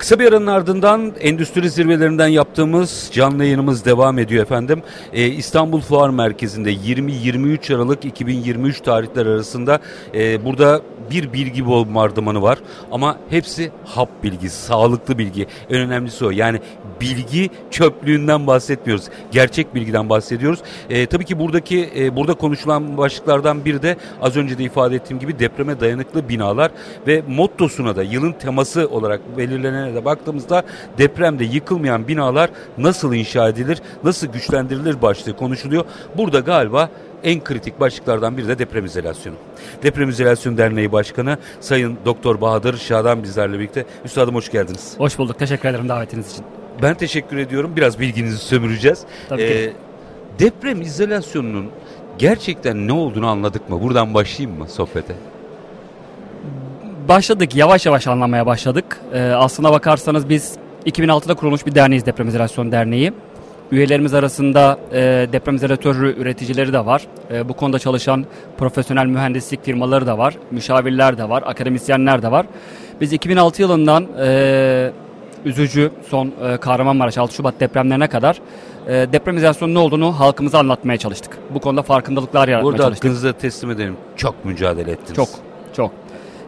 Kısa bir aranın ardından endüstri zirvelerinden yaptığımız canlı yayınımız devam ediyor efendim. Ee, İstanbul Fuar Merkezi'nde 20-23 Aralık 2023 tarihler arasında e, burada bir bilgi bombardımanı var. Ama hepsi hap bilgisi, sağlıklı bilgi. En önemlisi o. Yani bilgi çöplüğünden bahsetmiyoruz. Gerçek bilgiden bahsediyoruz. E, tabii ki buradaki e, burada konuşulan başlıklardan biri de az önce de ifade ettiğim gibi depreme dayanıklı binalar ve mottosuna da yılın teması olarak belirlenene de baktığımızda depremde yıkılmayan binalar nasıl inşa edilir, nasıl güçlendirilir başlığı konuşuluyor. Burada galiba en kritik başlıklardan biri de deprem izolasyonu. Deprem İzolasyon Derneği Başkanı Sayın Doktor Bahadır Şadan bizlerle birlikte. Üstadım hoş geldiniz. Hoş bulduk. Teşekkür ederim davetiniz için. Ben teşekkür ediyorum. Biraz bilginizi sömüreceğiz. Tabii ki. Ee, deprem izolasyonunun gerçekten ne olduğunu anladık mı? Buradan başlayayım mı sohbete? Başladık. Yavaş yavaş anlamaya başladık. Ee, aslına bakarsanız biz 2006'da kurulmuş bir derneğiz Deprem İzolasyon Derneği. Üyelerimiz arasında e, deprem izolatörü üreticileri de var. E, bu konuda çalışan profesyonel mühendislik firmaları da var. Müşavirler de var. Akademisyenler de var. Biz 2006 yılından e, üzücü son e, Kahramanmaraş 6 Şubat depremlerine kadar e, deprem izolasyonunun ne olduğunu halkımıza anlatmaya çalıştık. Bu konuda farkındalıklar yaratmaya Burada çalıştık. hakkınızı da teslim edelim. Çok mücadele ettiniz. Çok, çok.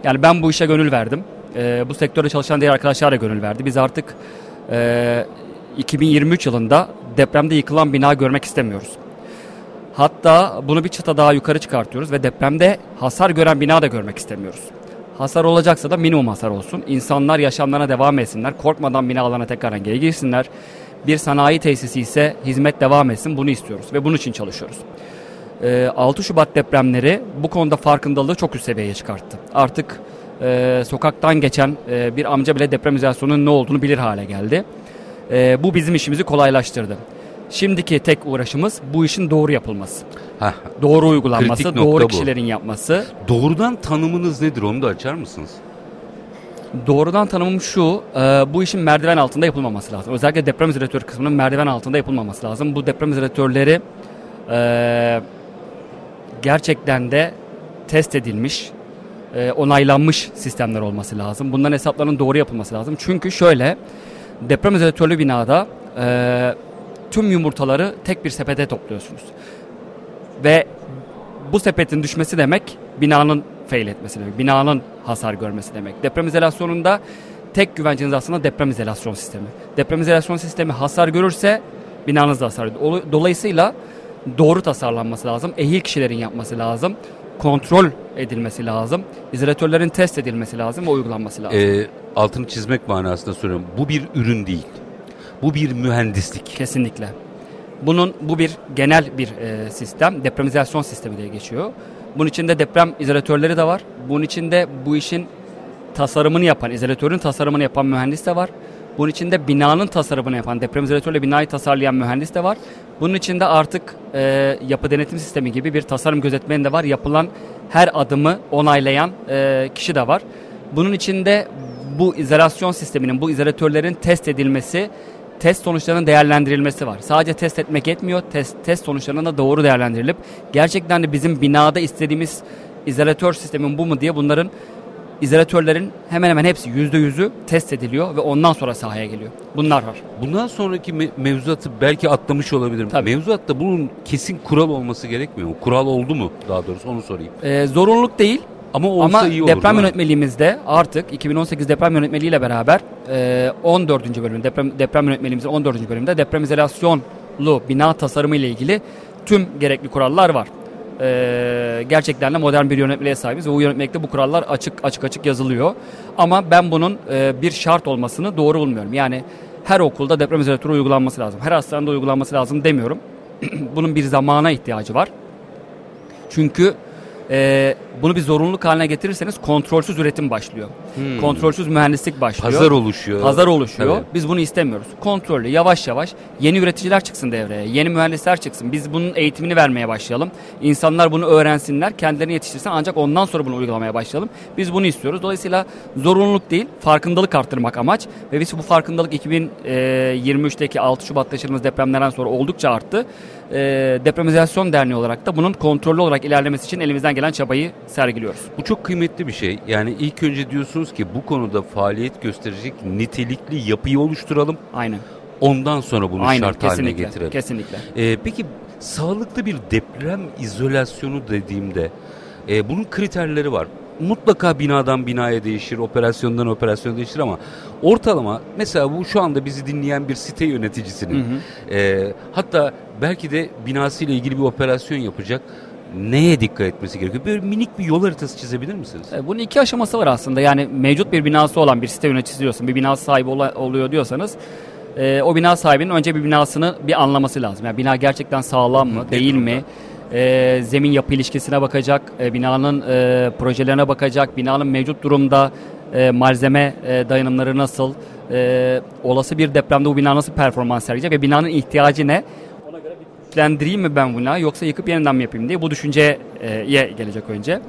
Yani ben bu işe gönül verdim. Ee, bu sektörde çalışan diğer arkadaşlar da gönül verdi. Biz artık e, 2023 yılında depremde yıkılan bina görmek istemiyoruz. Hatta bunu bir çıta daha yukarı çıkartıyoruz ve depremde hasar gören bina da görmek istemiyoruz. Hasar olacaksa da minimum hasar olsun. İnsanlar yaşamlarına devam etsinler. Korkmadan binalarına tekrar geri girsinler. Bir sanayi tesisi ise hizmet devam etsin. Bunu istiyoruz ve bunun için çalışıyoruz. Ee, 6 Şubat depremleri bu konuda farkındalığı çok üst seviyeye çıkarttı. Artık e, sokaktan geçen e, bir amca bile deprem izolasyonunun ne olduğunu bilir hale geldi. E, bu bizim işimizi kolaylaştırdı. Şimdiki tek uğraşımız bu işin doğru yapılması. Heh, Doğru uygulanması, doğru bu. kişilerin yapması. doğrudan tanımınız nedir onu da açar mısınız? Doğrudan tanımım şu, e, bu işin merdiven altında yapılmaması lazım. Özellikle deprem izolatör kısmının merdiven altında yapılmaması lazım. Bu deprem izolatörleri e, gerçekten de test edilmiş, e, onaylanmış sistemler olması lazım. Bunların hesaplarının doğru yapılması lazım. Çünkü şöyle, deprem izolatörlü binada e, tüm yumurtaları tek bir sepete topluyorsunuz. Ve bu sepetin düşmesi demek binanın fail etmesi demek. Binanın hasar görmesi demek. Deprem izolasyonunda tek güvenceniz aslında deprem izolasyon sistemi. Deprem izolasyon sistemi hasar görürse binanız da hasar görür. Dolayısıyla doğru tasarlanması lazım. Ehil kişilerin yapması lazım. Kontrol edilmesi lazım. İzolatörlerin test edilmesi lazım ve uygulanması lazım. Ee, altını çizmek manasında söylüyorum. Bu bir ürün değil. Bu bir mühendislik. Kesinlikle. Bunun bu bir genel bir e, sistem, depremizasyon sistemi diye geçiyor. Bunun içinde deprem izolatörleri de var. Bunun içinde bu işin tasarımını yapan, izolatörün tasarımını yapan mühendis de var. Bunun içinde binanın tasarımını yapan, deprem izolatörle binayı tasarlayan mühendis de var. Bunun içinde artık e, yapı denetim sistemi gibi bir tasarım gözetmeni de var. Yapılan her adımı onaylayan e, kişi de var. Bunun içinde bu izolasyon sisteminin, bu izolatörlerin test edilmesi, test sonuçlarının değerlendirilmesi var. Sadece test etmek yetmiyor. Test, test sonuçlarının da doğru değerlendirilip gerçekten de bizim binada istediğimiz izolatör sistemin bu mu diye bunların izolatörlerin hemen hemen hepsi yüzde yüzü test ediliyor ve ondan sonra sahaya geliyor. Bunlar var. Bundan sonraki me- mevzuatı belki atlamış olabilirim. Tabii. Mevzuatta bunun kesin kural olması gerekmiyor mu? Kural oldu mu daha doğrusu onu sorayım. Ee, zorunluluk değil Ama olsa ama iyi olur. deprem yönetmeliğimizde artık 2018 deprem yönetmeliğiyle beraber e, 14. bölüm deprem deprem yönetmeliğimizin 14. bölümünde deprem izolasyonlu bina tasarımı ile ilgili tüm gerekli kurallar var. Ee, gerçekten de modern bir yönetmeliğe sahibiz ve bu yönetmelikte bu kurallar açık açık açık yazılıyor. Ama ben bunun e, bir şart olmasını doğru bulmuyorum. Yani her okulda deprem izolatörü uygulanması lazım. Her hastanede uygulanması lazım demiyorum. bunun bir zamana ihtiyacı var. Çünkü e, bunu bir zorunluluk haline getirirseniz kontrolsüz üretim başlıyor. Hmm. Kontrolsüz mühendislik başlıyor. Pazar oluşuyor. Pazar oluşuyor. Tabii. Biz bunu istemiyoruz. Kontrollü, yavaş yavaş yeni üreticiler çıksın devreye. Yeni mühendisler çıksın. Biz bunun eğitimini vermeye başlayalım. İnsanlar bunu öğrensinler, kendilerini yetiştirsin ancak ondan sonra bunu uygulamaya başlayalım. Biz bunu istiyoruz. Dolayısıyla zorunluluk değil, farkındalık arttırmak amaç ve biz bu farkındalık 2023'teki 6 Şubat'ta yaşadığımız depremlerden sonra oldukça arttı. E, Depremizasyon Derneği olarak da bunun kontrollü olarak ilerlemesi için elimizden gelen çabayı sergiliyoruz. Bu çok kıymetli bir şey. Yani ilk önce diyorsunuz ki bu konuda faaliyet gösterecek nitelikli yapıyı oluşturalım. Aynen. Ondan sonra bunu Aynen, şart haline kesinlikle, getirelim. Kesinlikle. Ee, peki sağlıklı bir deprem izolasyonu dediğimde e, bunun kriterleri var. Mutlaka binadan binaya değişir, operasyondan operasyona değişir ama ortalama mesela bu şu anda bizi dinleyen bir site yöneticisinin e, hatta belki de binasıyla ilgili bir operasyon yapacak neye dikkat etmesi gerekiyor? Böyle minik bir yol haritası çizebilir misiniz? E, Bunun iki aşaması var aslında. Yani mevcut bir binası olan bir site yöneticisi diyorsun, bir binası sahibi oluyor diyorsanız e, o bina sahibinin önce bir binasını bir anlaması lazım. Yani bina gerçekten sağlam mı, ne değil durumda? mi? E, zemin yapı ilişkisine bakacak, e, binanın e, projelerine bakacak, binanın mevcut durumda e, malzeme e, dayanımları nasıl, e, olası bir depremde bu bina nasıl performans sergileyecek ve binanın ihtiyacı ne? Güçlendireyim mi ben bunu yoksa yıkıp yeniden mi yapayım diye bu düşünceye gelecek önce.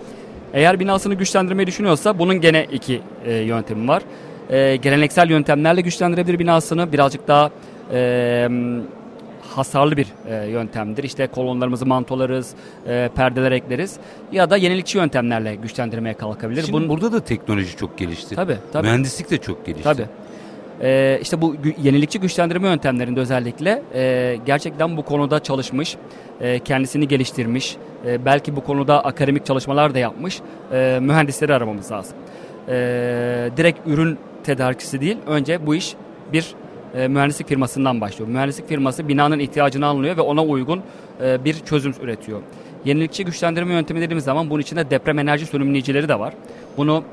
Eğer binasını güçlendirmeyi düşünüyorsa bunun gene iki e, yöntemi var. E, geleneksel yöntemlerle güçlendirebilir binasını birazcık daha e, hasarlı bir e, yöntemdir. İşte kolonlarımızı mantolarız, e, perdeler ekleriz ya da yenilikçi yöntemlerle güçlendirmeye kalkabilir. Şimdi Bunun, burada da teknoloji çok gelişti. tabii, tabii. Mühendislik de çok gelişti. Tabii. Ee, işte bu yenilikçi güçlendirme yöntemlerinde özellikle e, gerçekten bu konuda çalışmış, e, kendisini geliştirmiş, e, belki bu konuda akademik çalışmalar da yapmış e, mühendisleri aramamız lazım. E, direkt ürün tedarikçisi değil, önce bu iş bir e, mühendislik firmasından başlıyor. Mühendislik firması binanın ihtiyacını anlıyor ve ona uygun e, bir çözüm üretiyor. Yenilikçi güçlendirme yöntemi dediğimiz zaman bunun içinde deprem enerji sönümleyicileri de var. Bunu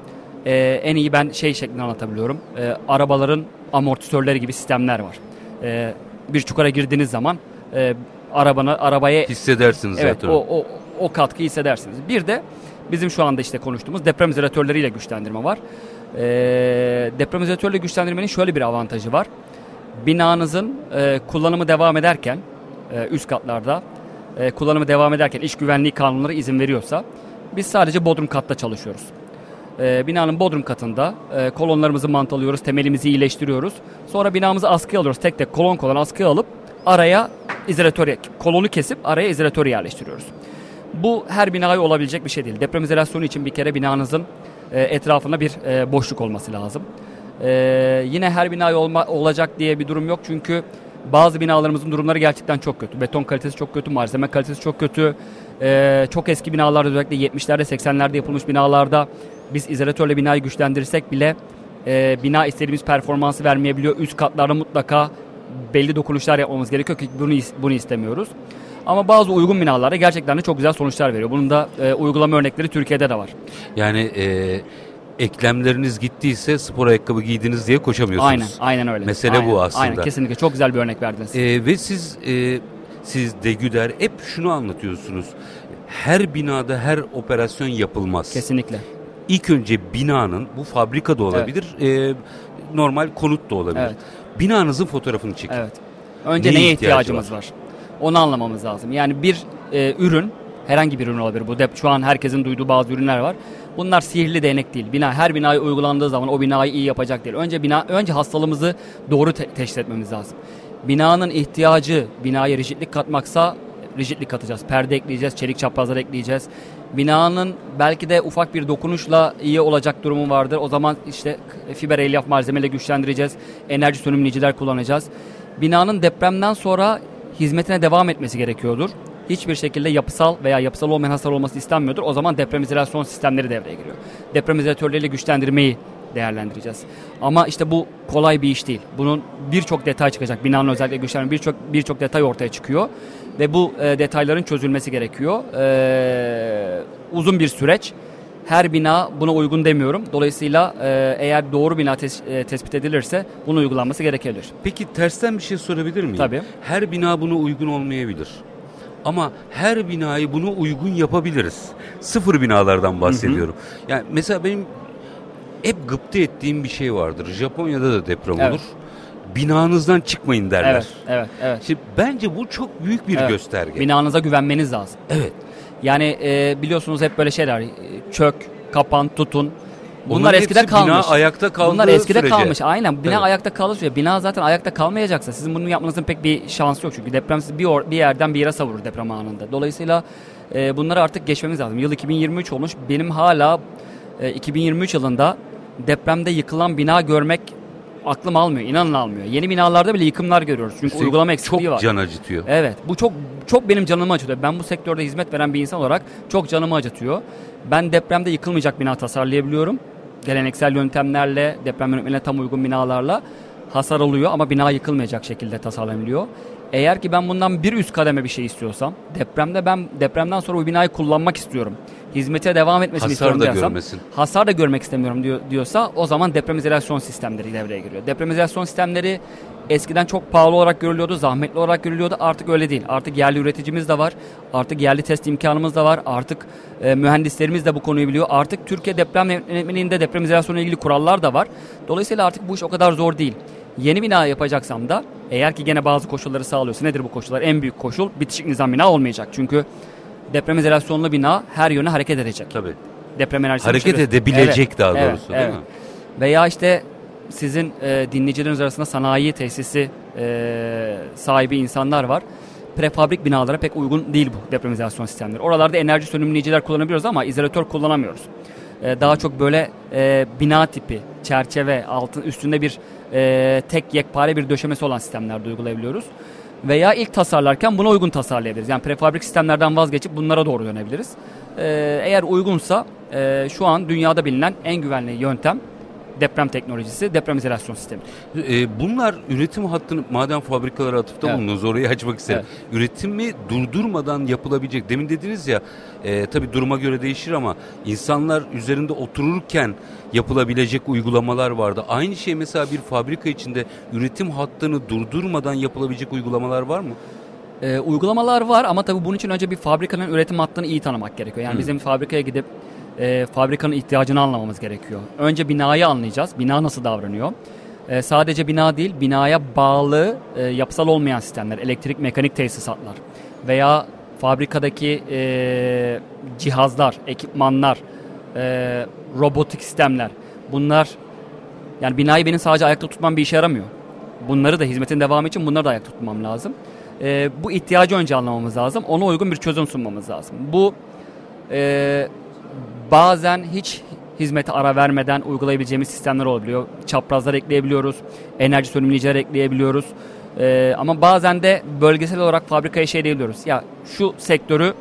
e, en iyi ben şey şeklinde anlatabiliyorum. E, arabaların amortisörleri gibi sistemler var. E, bir çukura girdiğiniz zaman e, arabanı arabaya Hissedersiniz evet zaten. o, o o katkıyı hissedersiniz. Bir de bizim şu anda işte konuştuğumuz deprem izolatörleriyle güçlendirme var. E, deprem izolatörle güçlendirmenin şöyle bir avantajı var. Binanızın e, kullanımı devam ederken e, üst katlarda e, kullanımı devam ederken iş güvenliği kanunları izin veriyorsa biz sadece bodrum katta çalışıyoruz. E, binanın bodrum katında e, kolonlarımızı mantalıyoruz, temelimizi iyileştiriyoruz. Sonra binamızı askıya alıyoruz. Tek tek kolon kolon askıya alıp araya izolatör, kolonu kesip araya izolatör yerleştiriyoruz. Bu her binaya olabilecek bir şey değil. Deprem izolasyonu için bir kere binanızın e, etrafında bir e, boşluk olması lazım. Yine her binaya olma, olacak diye bir durum yok çünkü bazı binalarımızın durumları gerçekten çok kötü. Beton kalitesi çok kötü, malzeme kalitesi çok kötü. E, çok eski binalarda özellikle 70'lerde 80'lerde yapılmış binalarda biz izolatörle binayı güçlendirirsek bile e, bina istediğimiz performansı vermeyebiliyor. Üst katlarda mutlaka belli dokunuşlar yapmamız gerekiyor ki bunu bunu istemiyoruz. Ama bazı uygun binalarda gerçekten de çok güzel sonuçlar veriyor. Bunun da e, uygulama örnekleri Türkiye'de de var. Yani e, eklemleriniz gittiyse spor ayakkabı giydiniz diye koşamıyorsunuz. Aynen, aynen öyle. Mesele Aynen, bu aslında. Aynen, kesinlikle. Çok güzel bir örnek verdiniz. E, ve siz e, siz de Güder hep şunu anlatıyorsunuz. Her binada her operasyon yapılmaz. kesinlikle. İlk önce binanın bu fabrika da olabilir, e, normal konut da olabilir. Evet. Binanızın fotoğrafını çekin. Evet. Önce Neye neye, ihtiyacı ihtiyacımız var? Onu anlamamız lazım. Yani bir e, ürün, herhangi bir ürün olabilir. Bu dep şu an herkesin duyduğu bazı ürünler var. Bunlar sihirli değnek değil. Bina her binaya uygulandığı zaman o binayı iyi yapacak değil. Önce bina önce hastalığımızı doğru te- teşhis etmemiz lazım. Binanın ihtiyacı binaya rigidlik katmaksa rigidlik katacağız. Perde ekleyeceğiz, çelik çaprazlar ekleyeceğiz. Binanın belki de ufak bir dokunuşla iyi olacak durumu vardır. O zaman işte fiber elyaf malzemeyle güçlendireceğiz. Enerji sönümleyiciler kullanacağız. Binanın depremden sonra hizmetine devam etmesi gerekiyordur. Hiçbir şekilde yapısal veya yapısal olmayan hasar olması istenmiyordur. O zaman deprem izolasyon sistemleri devreye giriyor. Deprem izolatörleriyle güçlendirmeyi değerlendireceğiz. Ama işte bu kolay bir iş değil. Bunun birçok detay çıkacak. Binanın özellikle güçlenme birçok birçok detay ortaya çıkıyor ve bu e, detayların çözülmesi gerekiyor. E, uzun bir süreç. Her bina buna uygun demiyorum. Dolayısıyla e, eğer doğru bina tes- e, tespit edilirse bunun uygulanması gerekebilir. Peki tersten bir şey sorabilir miyim? Tabii. Her bina buna uygun olmayabilir. Ama her binayı bunu uygun yapabiliriz. Sıfır binalardan bahsediyorum. Yani mesela benim hep gıpta ettiğim bir şey vardır. Japonya'da da deprem Evet. olur. Binanızdan çıkmayın derler. Evet, evet, evet. Şimdi bence bu çok büyük bir Evet. gösterge. Binanıza güvenmeniz lazım. Evet. Yani e, biliyorsunuz hep böyle şeyler çök, kapan, tutun. Bunlar Onların eskide hepsi bina kalmış. ayakta kaldığı Bunlar eskide sürece. kalmış. Aynen. Bina Evet. ayakta kalır sürece. Bina zaten ayakta kalmayacaksa sizin bunu yapmanızın pek bir şansı yok çünkü deprem sizi bir, or- bir yerden bir yere savurur deprem anında. Dolayısıyla E, bunları artık geçmemiz lazım. Yıl 2023 olmuş. Benim hala e, 2023 yılında depremde yıkılan bina görmek aklım almıyor, inanın almıyor. Yeni binalarda bile yıkımlar görüyoruz. Çünkü Üstelik uygulama eksikliği çok var. can acıtıyor. Evet. Bu çok çok benim canımı acıtıyor. Ben bu sektörde hizmet veren bir insan olarak çok canımı acıtıyor. Ben depremde yıkılmayacak bina tasarlayabiliyorum. Geleneksel yöntemlerle, deprem yönetmeliğine tam uygun binalarla hasar oluyor ama bina yıkılmayacak şekilde tasarlanabiliyor. Eğer ki ben bundan bir üst kademe bir şey istiyorsam, depremde ben depremden sonra bu binayı kullanmak istiyorum. Hizmete devam etmesini Hasar istiyorum da diyorsam, görmesin. hasar da görmek istemiyorum diyor, diyorsa o zaman depremizolasyon sistemleri devreye giriyor. Depremizolasyon sistemleri eskiden çok pahalı olarak görülüyordu, zahmetli olarak görülüyordu. Artık öyle değil. Artık yerli üreticimiz de var. Artık yerli test imkanımız da var. Artık e, mühendislerimiz de bu konuyu biliyor. Artık Türkiye deprem yönetmeliğinde depremizasyonla ilgili kurallar da var. Dolayısıyla artık bu iş o kadar zor değil. Yeni bina yapacaksam da eğer ki gene bazı koşulları sağlıyorsa nedir bu koşullar? En büyük koşul bitişik nizam bina olmayacak. Çünkü depremizolasyonlu bina her yöne hareket edecek. Tabii. Deprem enerjisi Hareket düşürür. edebilecek Evet, daha evet, doğrusu değil evet. mi? Veya işte sizin e, dinleyicileriniz arasında sanayi tesisi e, sahibi insanlar var. Prefabrik binalara pek uygun değil bu depremizasyon sistemleri. Oralarda enerji sönümleyiciler kullanabiliyoruz ama izolatör kullanamıyoruz. E, daha çok böyle e, bina tipi, çerçeve, altın üstünde bir e, tek yekpare bir döşemesi olan sistemlerde uygulayabiliyoruz. Veya ilk tasarlarken buna uygun tasarlayabiliriz. Yani prefabrik sistemlerden vazgeçip bunlara doğru dönebiliriz. E, eğer uygunsa e, şu an dünyada bilinen en güvenli yöntem deprem teknolojisi, depremizolasyon sistemi. E, bunlar üretim hattını madem fabrikalara atıfta Evet. bulundunuz orayı açmak isterim. Üretimi durdurmadan yapılabilecek. Demin dediniz ya e, tabi duruma göre değişir ama insanlar üzerinde otururken yapılabilecek uygulamalar vardı. Aynı şey mesela bir fabrika içinde üretim hattını durdurmadan yapılabilecek uygulamalar var mı? Ee, uygulamalar var ama tabii bunun için önce bir fabrikanın üretim hattını iyi tanımak gerekiyor. Yani Hı. bizim fabrikaya gidip e, fabrikanın ihtiyacını anlamamız gerekiyor. Önce binayı anlayacağız. Bina nasıl davranıyor? E, sadece bina değil, binaya bağlı e, yapısal olmayan sistemler, elektrik, mekanik tesisatlar veya fabrikadaki e, cihazlar, ekipmanlar, e, robotik sistemler. Bunlar yani binayı benim sadece ayakta tutmam bir işe yaramıyor. Bunları da hizmetin devamı için bunları da ayakta tutmam lazım. Ee, bu ihtiyacı önce anlamamız lazım. Ona uygun bir çözüm sunmamız lazım. Bu e, bazen hiç hizmete ara vermeden uygulayabileceğimiz sistemler olabiliyor. Çaprazlar ekleyebiliyoruz. Enerji sönümleyiciler ekleyebiliyoruz. Ee, ama bazen de bölgesel olarak fabrikaya şey diyebiliyoruz. Ya şu sektörü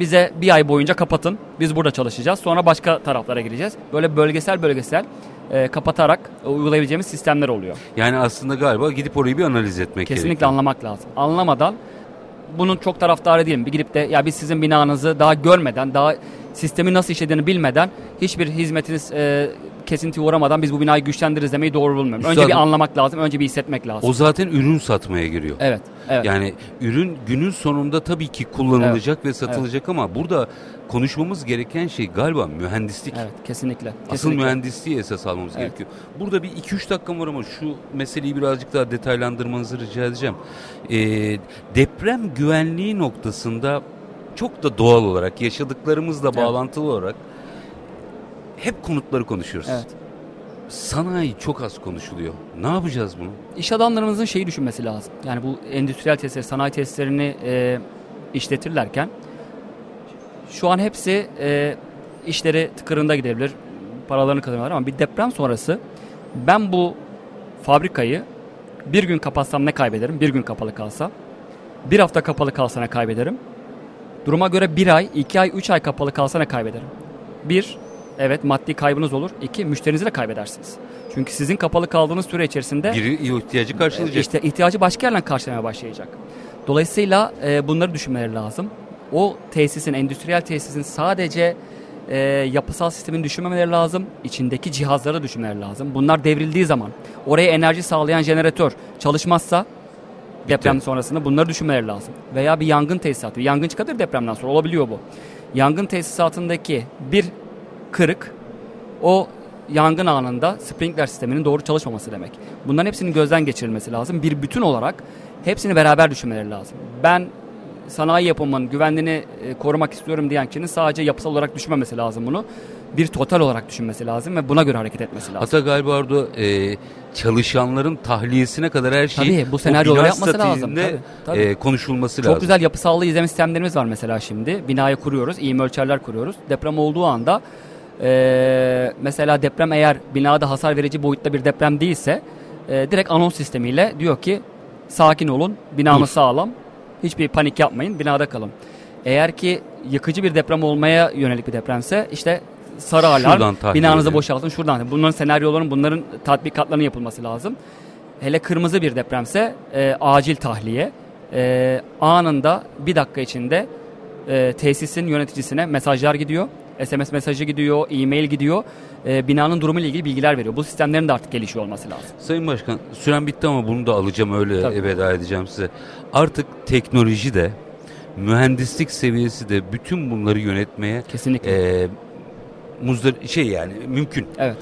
bize bir ay boyunca kapatın. Biz burada çalışacağız. Sonra başka taraflara gireceğiz. Böyle bölgesel bölgesel e, kapatarak e, uygulayabileceğimiz sistemler oluyor. Yani aslında galiba gidip orayı bir analiz etmek Kesinlikle gerekiyor. anlamak lazım. Anlamadan bunun çok taraftarı değilim. Bir gidip de ya biz sizin binanızı daha görmeden, daha sistemi nasıl işlediğini bilmeden hiçbir hizmetiniz e, kesintiye uğramadan biz bu binayı güçlendiririz demeyi doğru bulmuyorum. Önce Üstadım- bir anlamak lazım, önce bir hissetmek lazım. O zaten ürün satmaya giriyor. evet, evet. Yani ürün günün sonunda tabii ki kullanılacak ve satılacak ama burada konuşmamız gereken şey galiba mühendislik. evet, kesinlikle. Asıl kesinlikle. mühendisliği esas almamız Evet. gerekiyor. Burada bir 2-3 dakikam var ama şu meseleyi birazcık daha detaylandırmanızı rica edeceğim. Ee, deprem güvenliği noktasında çok da doğal olarak yaşadıklarımızla Evet. bağlantılı olarak hep konutları konuşuyoruz. Evet. Sanayi çok az konuşuluyor. Ne yapacağız bunu? İş adamlarımızın şeyi düşünmesi lazım. Yani bu endüstriyel tesisleri, sanayi tesislerini e, işletirlerken şu an hepsi e, işleri tıkırında gidebilir. Paralarını kazanıyorlar ama bir deprem sonrası ben bu fabrikayı bir gün kapatsam ne kaybederim? Bir gün kapalı kalsa. Bir hafta kapalı kalsa ne kaybederim? Duruma göre bir ay, iki ay, üç ay kapalı kalsa ne kaybederim? Bir, evet maddi kaybınız olur. İki, müşterinizi de kaybedersiniz. Çünkü sizin kapalı kaldığınız süre içerisinde Biri ihtiyacı karşılayacak. işte ihtiyacı başka yerden karşılamaya başlayacak. Dolayısıyla e, bunları düşünmeleri lazım. O tesisin, endüstriyel tesisin sadece e, yapısal sistemini düşünmemeleri lazım. İçindeki cihazları da düşünmeleri lazım. Bunlar devrildiği zaman oraya enerji sağlayan jeneratör çalışmazsa deprem sonrasında bunları düşünmeleri lazım. Veya bir yangın tesisatı. Yangın çıkabilir depremden sonra olabiliyor bu. Yangın tesisatındaki bir kırık o yangın anında sprinkler sisteminin doğru çalışmaması demek. Bunların hepsinin gözden geçirilmesi lazım. Bir bütün olarak hepsini beraber düşünmeleri lazım. Ben sanayi yapımının güvenliğini e, korumak istiyorum diyen kişinin sadece yapısal olarak düşünmemesi lazım bunu. Bir total olarak düşünmesi lazım ve buna göre hareket etmesi lazım. Hatta galiba orada e, çalışanların tahliyesine kadar her şey Tabii, bu senaryoları yapması lazım. Tabii, tabii. e, konuşulması Çok lazım. güzel yapısallı izleme sistemlerimiz var mesela şimdi. Binayı kuruyoruz, eğim ölçerler kuruyoruz. Deprem olduğu anda e, mesela deprem eğer binada hasar verici boyutta bir deprem değilse e, direkt anons sistemiyle diyor ki sakin olun, binamız Dur. sağlam, hiçbir panik yapmayın, binada kalın. Eğer ki yıkıcı bir deprem olmaya yönelik bir depremse işte sarı alarm, binanızı ediyor. boşaltın şuradan. Bunların senaryoların, bunların tatbikatlarının yapılması lazım. Hele kırmızı bir depremse e, acil tahliye. E, anında bir dakika içinde e, tesisin yöneticisine mesajlar gidiyor. SMS mesajı gidiyor, e-mail gidiyor. E, binanın durumu ile ilgili bilgiler veriyor. Bu sistemlerin de artık gelişiyor olması lazım. Sayın Başkan süren bitti ama bunu da alacağım öyle Tabii. veda edeceğim size. Artık teknoloji de mühendislik seviyesi de bütün bunları yönetmeye Kesinlikle. e, muzdar şey yani mümkün. evet.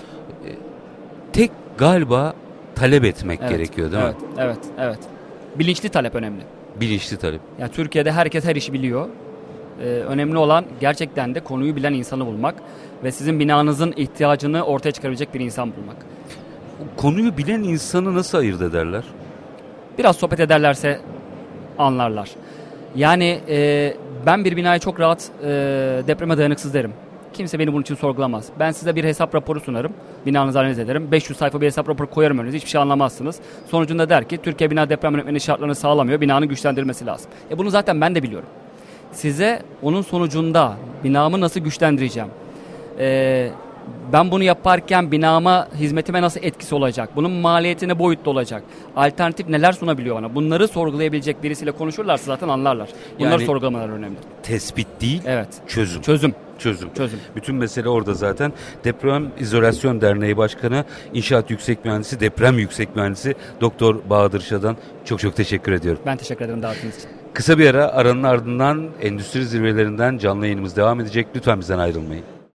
Tek galiba talep etmek evet. gerekiyor değil evet, mi? Evet, evet. Bilinçli talep önemli. Bilinçli talep. Yani Türkiye'de herkes her işi biliyor. Ee, önemli olan gerçekten de konuyu bilen insanı bulmak ve sizin binanızın ihtiyacını ortaya çıkarabilecek bir insan bulmak. Konuyu bilen insanı nasıl ayırt ederler? Biraz sohbet ederlerse anlarlar. Yani e, ben bir binaya çok rahat e, depreme dayanıksız derim. Kimse beni bunun için sorgulamaz. Ben size bir hesap raporu sunarım. Binanızı analiz ederim. 500 sayfa bir hesap raporu koyarım önünüze. Hiçbir şey anlamazsınız. Sonucunda der ki Türkiye bina deprem yönetmeliği şartlarını sağlamıyor. Binanın güçlendirilmesi lazım. E bunu zaten ben de biliyorum. Size onun sonucunda binamı nasıl güçlendireceğim? Ee, ben bunu yaparken binama, hizmetime nasıl etkisi olacak? Bunun maliyeti ne boyutta olacak? Alternatif neler sunabiliyor bana? Bunları sorgulayabilecek birisiyle konuşurlarsa zaten anlarlar. Bunları Yani- sorgulamalar önemli. Tespit değil, Evet. çözüm. Çözüm. Çözüm. Çözüm. Bütün mesele orada zaten. Deprem İzolasyon Derneği Başkanı, İnşaat Yüksek Mühendisi, Deprem Yüksek Mühendisi Doktor Bahadır Şadan çok çok teşekkür ediyorum. Ben teşekkür ederim davetiniz için. Kısa bir ara aranın ardından endüstri zirvelerinden canlı yayınımız devam edecek. Lütfen bizden ayrılmayın.